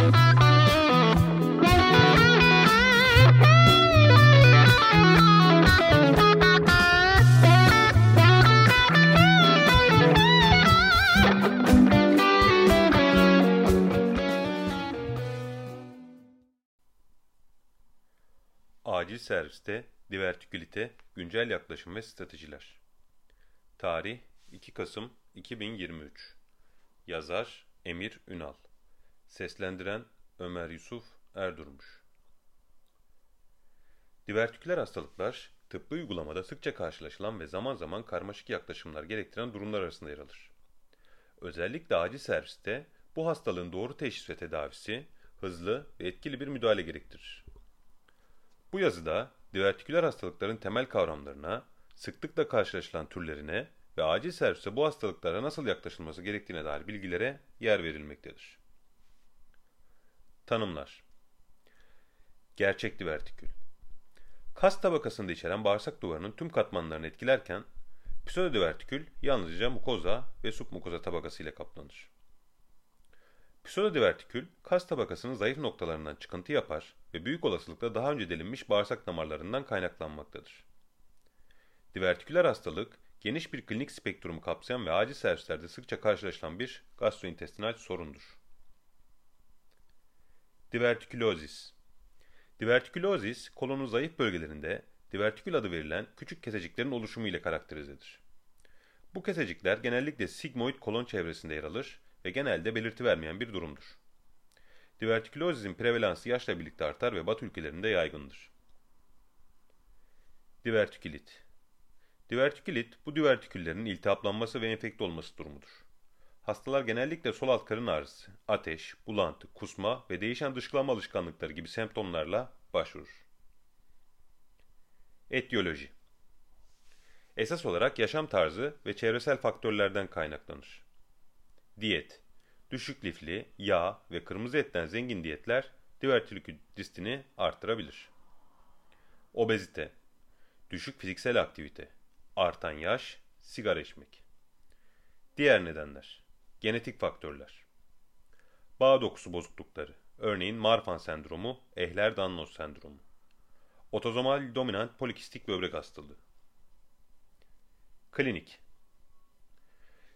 Acil serviste divertikülite, güncel yaklaşım ve stratejiler. Tarih 2 Kasım 2023 Yazar Emir Ünal Seslendiren Ömer Yusuf Erdurmuş Divertiküler hastalıklar, tıbbi uygulamada sıkça karşılaşılan ve zaman zaman karmaşık yaklaşımlar gerektiren durumlar arasında yer alır. Özellikle acil serviste bu hastalığın doğru teşhis ve tedavisi, hızlı ve etkili bir müdahale gerektirir. Bu yazıda divertiküler hastalıkların temel kavramlarına, sıklıkla karşılaşılan türlerine ve acil servise bu hastalıklara nasıl yaklaşılması gerektiğine dair bilgilere yer verilmektedir. Tanımlar Gerçek divertikül Kas tabakasında içeren bağırsak duvarının tüm katmanlarını etkilerken, pseudodivertikül yalnızca mukoza ve submukoza tabakası ile kaplanır. Pseudodivertikül, kas tabakasının zayıf noktalarından çıkıntı yapar ve büyük olasılıkla daha önce delinmiş bağırsak damarlarından kaynaklanmaktadır. Divertiküler hastalık, geniş bir klinik spektrumu kapsayan ve acil servislerde sıkça karşılaşılan bir gastrointestinal sorundur. Divertikülozis Divertikülozis, kolonun zayıf bölgelerinde divertikül adı verilen küçük keseciklerin oluşumu ile karakterizedir. Bu kesecikler genellikle sigmoid kolon çevresinde yer alır ve genelde belirti vermeyen bir durumdur. Divertikülozizin prevalansı yaşla birlikte artar ve Batı ülkelerinde yaygındır. Divertikülit Divertikülit, bu divertiküllerin iltihaplanması ve enfekte olması durumudur. Hastalar genellikle sol alt karın ağrısı, ateş, bulantı, kusma ve değişen dışkılama alışkanlıkları gibi semptomlarla başvurur. Etiyoloji Esas olarak yaşam tarzı ve çevresel faktörlerden kaynaklanır. Diyet Düşük lifli, yağ ve kırmızı etten zengin diyetler divertikül riskini arttırabilir. Obezite Düşük fiziksel aktivite Artan yaş, sigara içmek. Diğer nedenler Genetik faktörler Bağ dokusu bozuklukları Örneğin Marfan sendromu, Ehlers-Danlos sendromu. Otozomal dominant polikistik böbrek hastalığı. Klinik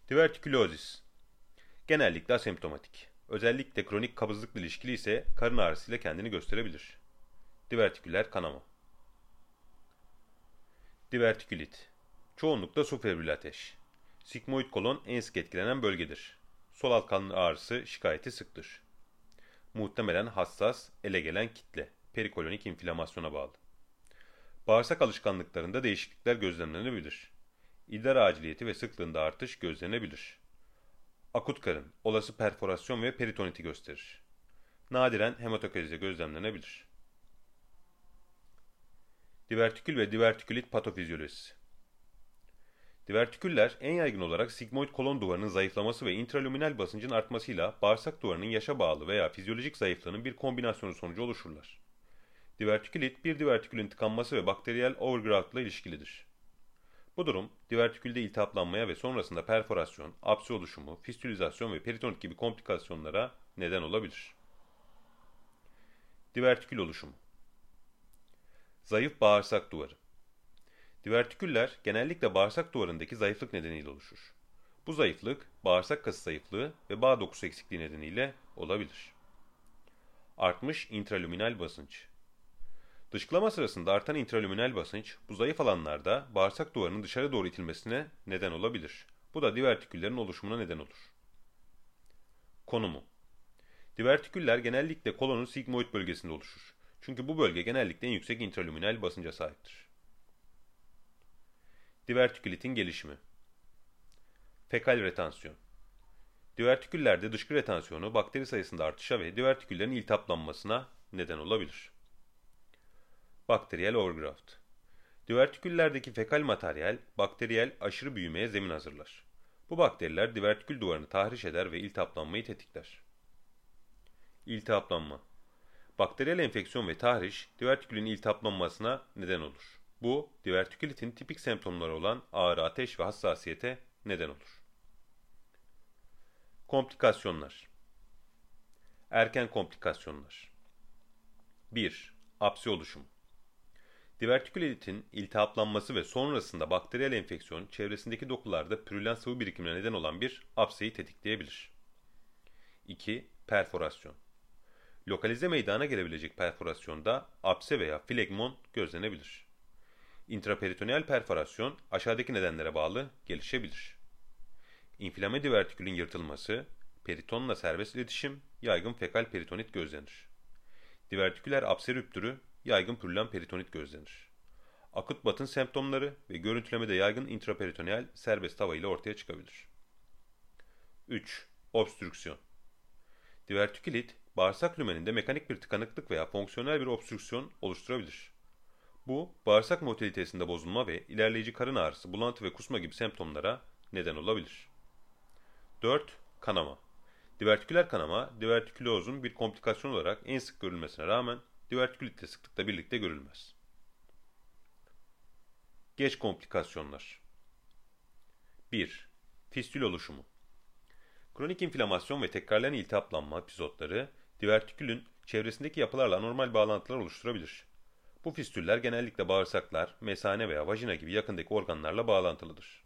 Divertikülozis Genellikle asemptomatik. Özellikle kronik kabızlıkla ilişkili ise karın ağrısıyla kendini gösterebilir. Divertiküler kanama. Divertikülit. Çoğunlukla su febril ateş. Sigmoid kolon en sık etkilenen bölgedir. Sol alt karın ağrısı şikayeti sıktır. Muhtemelen hassas, ele gelen kitle, perikolonik inflamasyona bağlı. Bağırsak alışkanlıklarında değişiklikler gözlemlenebilir. İdrar aciliyeti ve sıklığında artış gözlenebilir. Akut karın, olası perforasyon ve peritoniti gösterir. Nadiren hematokrize gözlemlenebilir. Divertikül ve divertikülit patofizyolojisi Divertiküller en yaygın olarak sigmoid kolon duvarının zayıflaması ve intraluminal basıncın artmasıyla bağırsak duvarının yaşa bağlı veya fizyolojik zayıflığının bir kombinasyonu sonucu oluşurlar. Divertikülit bir divertikülün tıkanması ve bakteriyel overgrowth ile ilişkilidir. Bu durum divertikülde iltihaplanmaya ve sonrasında perforasyon, apsi oluşumu, fistülizasyon ve peritonit gibi komplikasyonlara neden olabilir. Divertikül oluşumu Zayıf bağırsak duvarı Divertiküller genellikle bağırsak duvarındaki zayıflık nedeniyle oluşur. Bu zayıflık bağırsak kası zayıflığı ve bağ dokusu eksikliği nedeniyle olabilir. Artmış intraluminal basınç Dışkılama sırasında artan intraluminal basınç bu zayıf alanlarda bağırsak duvarının dışarı doğru itilmesine neden olabilir. Bu da divertiküllerin oluşumuna neden olur. Konumu Divertiküller genellikle kolonun sigmoid bölgesinde oluşur. Çünkü bu bölge genellikle en yüksek intraluminal basınca sahiptir. Divertikülitin gelişimi Fekal retansiyon Divertiküllerde dışkı retansiyonu bakteri sayısında artışa ve divertiküllerin iltihaplanmasına neden olabilir. Bakteriyel overgrowth Divertiküllerdeki fekal materyal, bakteriyel aşırı büyümeye zemin hazırlar. Bu bakteriler divertikül duvarını tahriş eder ve iltihaplanmayı tetikler. İltihaplanma Bakteriyel enfeksiyon ve tahriş, divertikülün iltihaplanmasına neden olur. Bu, divertikülitin tipik semptomları olan ağrı, ateş ve hassasiyete neden olur. Komplikasyonlar Erken komplikasyonlar 1. Apsi oluşumu Divertikülitin iltihaplanması ve sonrasında bakteriyel enfeksiyon çevresindeki dokularda pürülen sıvı birikimine neden olan bir apseyi tetikleyebilir. 2. Perforasyon Lokalize meydana gelebilecek perforasyonda apse veya flegmon gözlenebilir. İntraperitoneal perforasyon aşağıdaki nedenlere bağlı gelişebilir. İnflame divertikülün yırtılması, peritonla serbest iletişim, yaygın fekal peritonit gözlenir. Divertiküler apse rüptürü, yaygın pürülen peritonit gözlenir. Akut batın semptomları ve görüntülemede yaygın intraperitoneal serbest hava ile ortaya çıkabilir. 3. Obstrüksiyon Divertikülit, bağırsak lümeninde mekanik bir tıkanıklık veya fonksiyonel bir obstrüksiyon oluşturabilir. Bu, bağırsak motilitesinde bozulma ve ilerleyici karın ağrısı, bulantı ve kusma gibi semptomlara neden olabilir. 4. Kanama Divertiküler kanama, divertikülozun bir komplikasyon olarak en sık görülmesine rağmen divertikülitle sıklıkla birlikte görülmez. Geç komplikasyonlar 1. Fistül oluşumu Kronik inflamasyon ve tekrarlayan iltihaplanma epizotları divertikülün çevresindeki yapılarla normal bağlantılar oluşturabilir. Bu fistüller genellikle bağırsaklar, mesane veya vajina gibi yakındaki organlarla bağlantılıdır.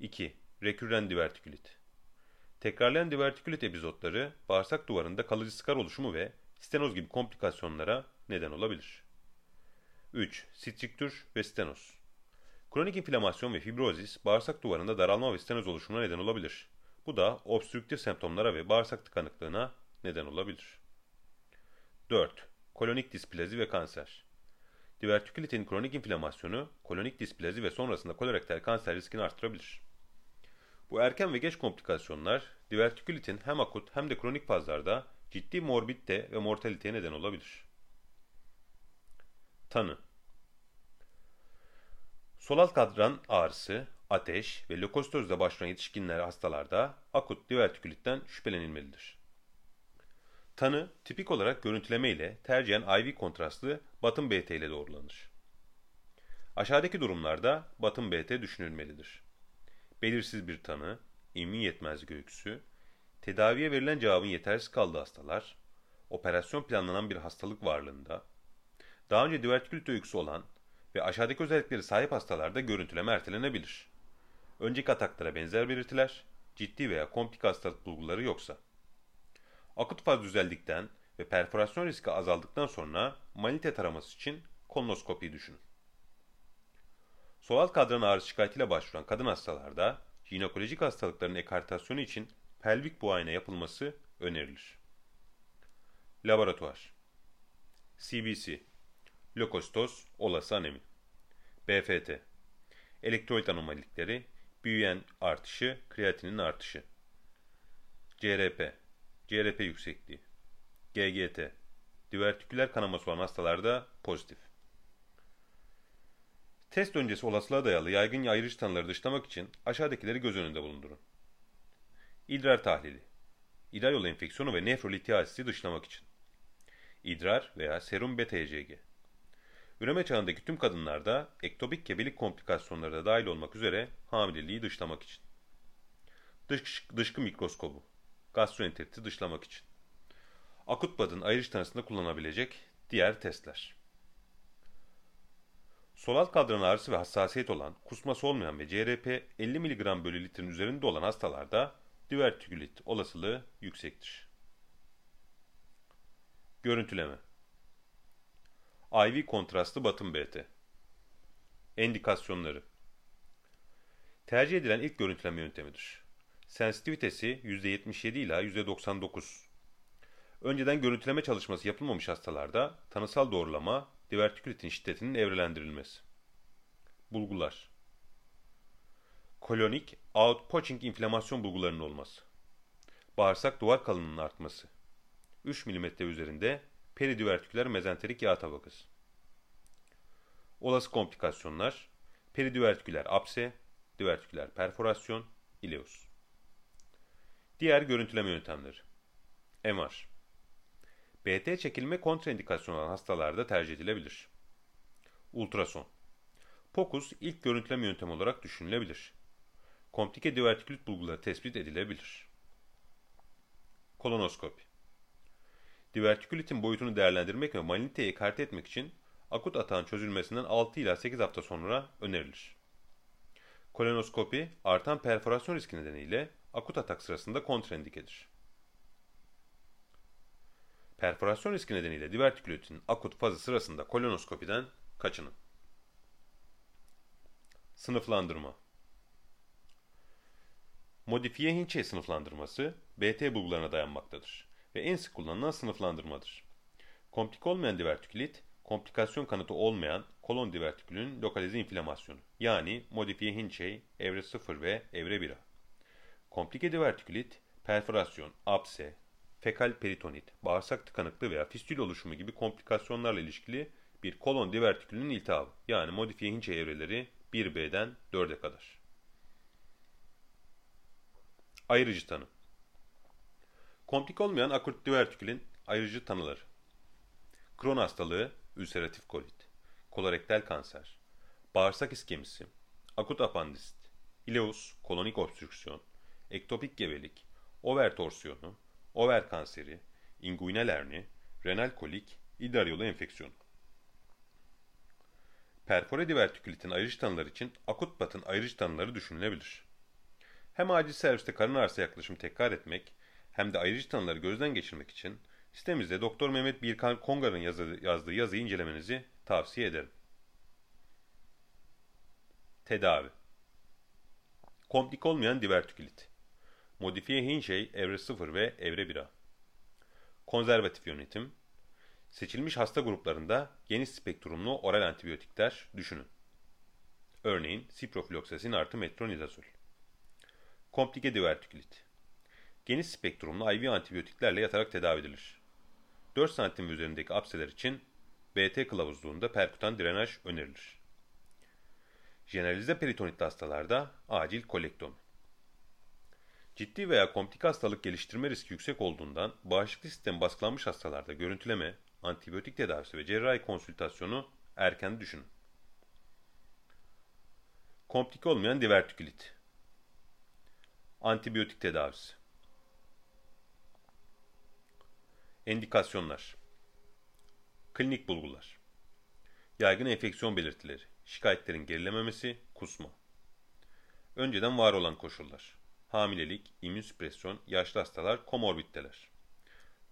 2. Rekürren divertikülit Tekrarlayan divertikülit epizotları bağırsak duvarında kalıcı skar oluşumu ve stenoz gibi komplikasyonlara neden olabilir. 3. Strictür ve stenoz Kronik inflamasyon ve fibrozis bağırsak duvarında daralma ve stenoz oluşumuna neden olabilir. Bu da obstrüktif semptomlara ve bağırsak tıkanıklığına neden olabilir. 4. Kolonik displazi ve kanser Divertikülitin kronik inflamasyonu, kolonik displazi ve sonrasında kolorektal kanser riskini artırabilir. Bu erken ve geç komplikasyonlar divertikülitin hem akut hem de kronik fazlarda ciddi morbidite ve mortaliteye neden olabilir. Tanı Sol alt kadran ağrısı, ateş ve lökostozla başlayan yetişkinler hastalarda akut divertikülitten şüphelenilmelidir. Tanı tipik olarak görüntüleme ile tercihen IV kontrastlı batın BT ile doğrulanır. Aşağıdaki durumlarda batın BT düşünülmelidir. Belirsiz bir tanı, immün yetmezlik öyküsü, tedaviye verilen cevabın yetersiz kaldığı hastalar, operasyon planlanan bir hastalık varlığında, daha önce divertikülit öyküsü olan ve aşağıdaki özellikleri sahip hastalarda görüntüleme ertelenebilir. Önceki ataklara benzer belirtiler, ciddi veya komplike hastalık bulguları yoksa. Akut faz düzeldikten ve perforasyon riski azaldıktan sonra manite taraması için kolonoskopiyi düşünün. Sol alt kadran ağrısı şikayetiyle başvuran kadın hastalarda jinekolojik hastalıkların ekartasyonu için pelvik buayna yapılması önerilir. Laboratuvar. CBC Lökostoz, olası anemi. BFT Elektrolit anomalilikleri, büyüyen artışı, kreatinin artışı. CRP CRP yüksekliği GGT Divertiküler kanaması olan hastalarda pozitif Test öncesi olasılığa dayalı yaygın ayrış tanıları dışlamak için aşağıdakileri göz önünde bulundurun. İdrar tahlili. İdrar yolu enfeksiyonu ve nefrolitiyasisi dışlamak için. İdrar veya serum beta ECG. Üreme çağındaki tüm kadınlarda ektopik gebelik komplikasyonları da dahil olmak üzere hamileliği dışlamak için. Dış, dışkı mikroskobu. Gastroenteriti dışlamak için. Akut badın ayrış tanısında kullanabilecek diğer testler. Sol alt kadran ağrısı ve hassasiyet olan, kusması olmayan ve CRP 50 mg bölü litrenin üzerinde olan hastalarda divertikülit olasılığı yüksektir. Görüntüleme IV kontrastlı batın BT Endikasyonları Tercih edilen ilk görüntüleme yöntemidir. Sensitivitesi %77 ila %99. Önceden görüntüleme çalışması yapılmamış hastalarda tanısal doğrulama divertikülitin şiddetinin evrelendirilmesi. Bulgular Kolonik outpoaching inflamasyon bulgularının olması. Bağırsak duvar kalınlığının artması. 3 mm üzerinde peridivertiküler mezenterik yağ tabakası. Olası komplikasyonlar peridivertiküler apse, divertiküler perforasyon, ileus. Diğer görüntüleme yöntemleri. MR BT çekilme kontraindikasyon olan hastalarda tercih edilebilir. Ultrason POCUS ilk görüntüleme yöntemi olarak düşünülebilir. Komplike divertikülit bulguları tespit edilebilir. Kolonoskopi Divertikülitin boyutunu değerlendirmek ve maligniteyi ekarte etmek için akut atağın çözülmesinden 6 ila 8 hafta sonra önerilir. Kolonoskopi artan perforasyon riski nedeniyle akut atak sırasında kontraindikedir. Perforasyon riski nedeniyle divertikülitin akut fazı sırasında kolonoskopiden kaçının. Sınıflandırma Modifiye Hinchey sınıflandırması BT bulgularına dayanmaktadır ve en sık kullanılan sınıflandırmadır. Komplik olmayan divertikülit, komplikasyon kanıtı olmayan kolon divertikülün lokalize inflamasyonu yani modifiye Hinchey evre 0 ve evre 1'a. Komplike divertikülit, perforasyon, apse, fekal peritonit, bağırsak tıkanıklığı veya fistül oluşumu gibi komplikasyonlarla ilişkili bir kolon divertikülünün iltihabı yani modifiye Hinchey evreleri 1B'den 4'e kadar. Ayrıcı tanı Komplik olmayan akut divertikülün ayrıcı tanıları. Kron hastalığı, ülseratif kolit, kolorektal kanser, bağırsak iskemisi, akut apandisit, ileus, kolonik obstrüksiyon, ektopik gebelik, over torsiyonu, over kanseri, inguinal herni, renal kolik, idrar yolu enfeksiyonu. Perfore divertikülitin ayrıcı tanıları için akut batın ayrıcı tanıları düşünülebilir. Hem acil serviste karın ağrısı yaklaşım tekrar etmek hem de ayrıcı tanıları gözden geçirmek için sitemizde Doktor Mehmet Birkan Kongar'ın yazdığı yazıyı incelemenizi tavsiye ederim. Tedavi Komplik olmayan divertikülit Modifiye Hinchey evre 0 ve evre 1A Konservatif yönetim Seçilmiş hasta gruplarında geniş spektrumlu oral antibiyotikler düşünün. Örneğin siprofloksasin artı metronidazol. Komplike divertikülit. Geniş spektrumlu IV antibiyotiklerle yatarak tedavi edilir. 4 santim üzerindeki apseler için BT kılavuzluğunda perkutan drenaj önerilir. Jeneralize peritonitli hastalarda acil kolektomi. Ciddi veya komplike hastalık geliştirme riski yüksek olduğundan bağışıklık sistemi baskılanmış hastalarda görüntüleme, antibiyotik tedavisi ve cerrahi konsültasyonu erken düşünün. Komplike olmayan divertikülit. Antibiyotik tedavisi. Endikasyonlar. Klinik bulgular. Yaygın enfeksiyon belirtileri. Şikayetlerin gerilememesi, kusma. Önceden var olan koşullar. Hamilelik, immünsüpresyon, yaşlı hastalar, komorbiditeler.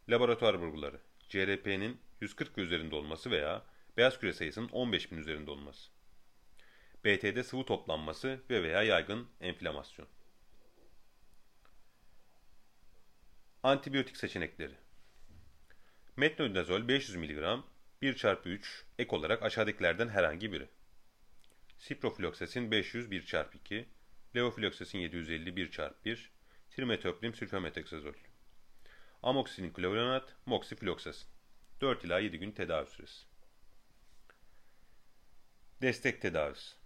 Laboratuvar bulguları. CRP'nin 140 üzerinde olması veya beyaz küre sayısının 15 bin üzerinde olması. BT'de sıvı toplanması ve veya yaygın enflamasyon. Antibiyotik seçenekleri Metronidazol 500 mg 1 x 3 ek olarak aşağıdakilerden herhangi biri. Siprofloksasin 500 1 x 2 Leofloksasin 750 1 x 1 Trimetoprim sülfametoksazol Amoksisilin kloronat, moksifloksasin 4 ila 7 gün tedavi süresi. Destek tedavisi.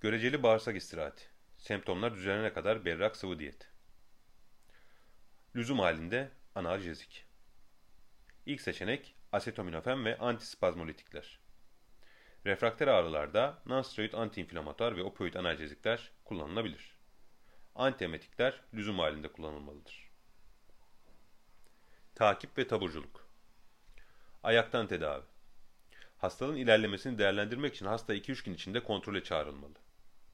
Göreceli bağırsak istirahati. Semptomlar düzelene kadar berrak sıvı diyet. Lüzum halinde analjezik. İlk seçenek asetaminofen ve antispazmolitikler. Refrakter ağrılarda nonsteroid antiinflamatuar ve opioid analjezikler kullanılabilir. Antiemetikler lüzum halinde kullanılmalıdır. Takip ve taburculuk. Ayaktan tedavi. Hastalığın ilerlemesini değerlendirmek için hasta 2-3 gün içinde kontrole çağrılmalı.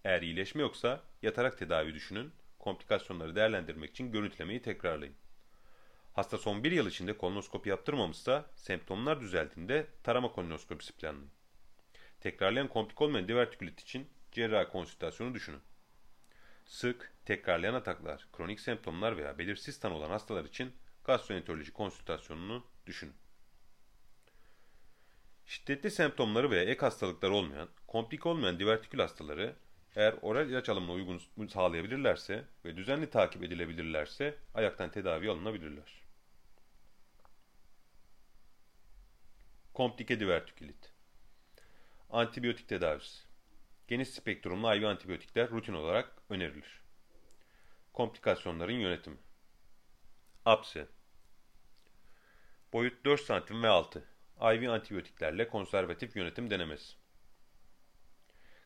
Eğer iyileşme yoksa yatarak tedavi düşünün, komplikasyonları değerlendirmek için görüntülemeyi tekrarlayın. Hasta son bir yıl içinde kolonoskopi yaptırmamışsa semptomlar düzeldiğinde tarama kolonoskopisi planlayın. Tekrarlayan komplik olmayan divertikülit için cerrahi konsültasyonu düşünün. Sık, tekrarlayan ataklar, kronik semptomlar veya belirsiz tanı olan hastalar için gastroenteroloji konsültasyonunu düşünün. Şiddetli semptomları veya ek hastalıklar olmayan, komplik olmayan divertikül hastaları eğer oral ilaç alımına uygun sağlayabilirlerse ve düzenli takip edilebilirlerse ayaktan tedavi alınabilirler. Komplike divertikülit Antibiyotik tedavisi Geniş spektrumlu IV antibiyotikler rutin olarak önerilir. Komplikasyonların yönetimi Apse Boyut 4 cm ve altı IV antibiyotiklerle konservatif yönetim denemesi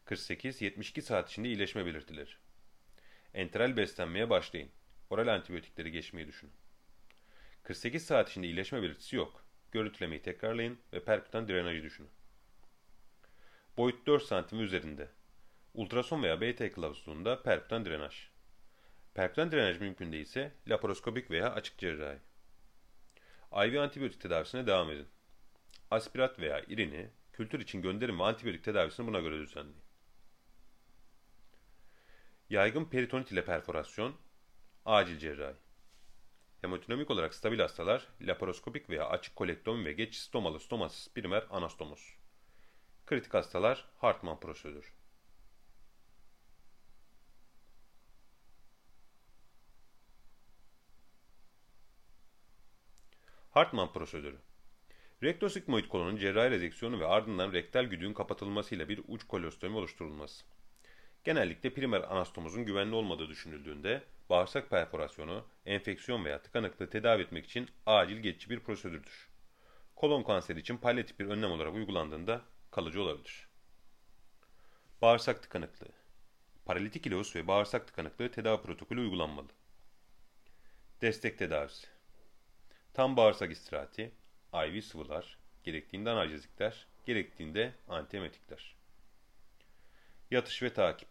48-72 saat içinde iyileşme belirtileri. Enteral beslenmeye başlayın. Oral antibiyotikleri geçmeyi düşünün. 48 saat içinde iyileşme belirtisi yok. Görüntülemeyi tekrarlayın ve perkütan drenajı düşünün. Boyut 4 cm üzerinde. Ultrason veya BT kılavuzluğunda perkütan drenaj. Perkütan drenaj mümkün değilse laparoskopik veya açık cerrahi. IV antibiyotik tedavisine devam edin. Aspirat veya irini kültür için gönderin ve antibiyotik tedavisini buna göre düzenleyin. Yaygın peritonit ile perforasyon, acil cerrahi. Hemodinamik olarak stabil hastalar, laparoskopik veya açık kolektomi ve geç stomalı stomasız primer anastomos. Kritik hastalar, Hartmann prosedürü. Hartmann prosedürü. Rektosigmoid kolonun cerrahi rezeksiyonu ve ardından rektal güdüğün kapatılmasıyla bir uç kolostomi oluşturulması. Genellikle primer anastomozun güvenli olmadığı düşünüldüğünde bağırsak perforasyonu, enfeksiyon veya tıkanıklığı tedavi etmek için acil geçici bir prosedürdür. Kolon kanseri için palyatif bir önlem olarak uygulandığında kalıcı olabilir. Bağırsak tıkanıklığı Paralitik ileus ve bağırsak tıkanıklığı tedavi protokolü uygulanmalı. Destek tedavisi Tam bağırsak istirahati, IV sıvılar, gerektiğinde analjezikler, gerektiğinde antiemetikler. Yatış ve takip.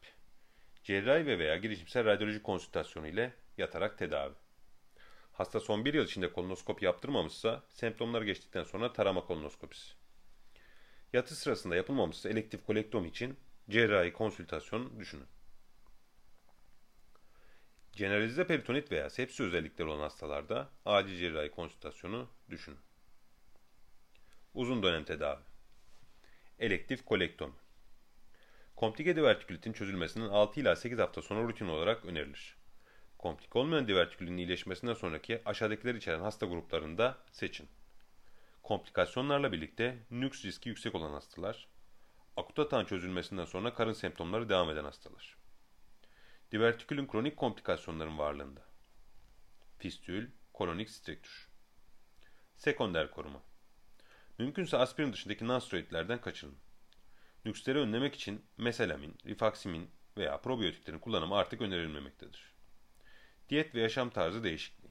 Cerrahi ve veya girişimsel radyoloji konsültasyonu ile yatarak tedavi. Hasta son bir yıl içinde kolonoskopi yaptırmamışsa, semptomlar geçtikten sonra tarama kolonoskopisi. Yatış sırasında yapılmamışsa elektif kolektomi için cerrahi konsültasyon düşünün. Generalize peritonit veya sepsi özellikleri olan hastalarda acil cerrahi konsültasyonu düşünün. Uzun dönem tedavi. Elektif kolektomi. Komplike divertikülitin çözülmesinin 6 ila 8 hafta sonra rutin olarak önerilir. Komplike olmayan divertikülün iyileşmesinden sonraki aşağıdakiler içeren hasta gruplarında seçin. Komplikasyonlarla birlikte nüks riski yüksek olan hastalar, akut atağın çözülmesinden sonra karın semptomları devam eden hastalar. Divertikülün kronik komplikasyonların varlığında. Fistül, kolonik striktür. Sekonder koruma. Mümkünse aspirin dışındaki nonsteroidlerden kaçının. Nüksleri önlemek için meselamin, rifaksimin veya probiyotiklerin kullanımı artık önerilmemektedir. Diyet ve yaşam tarzı değişikliği.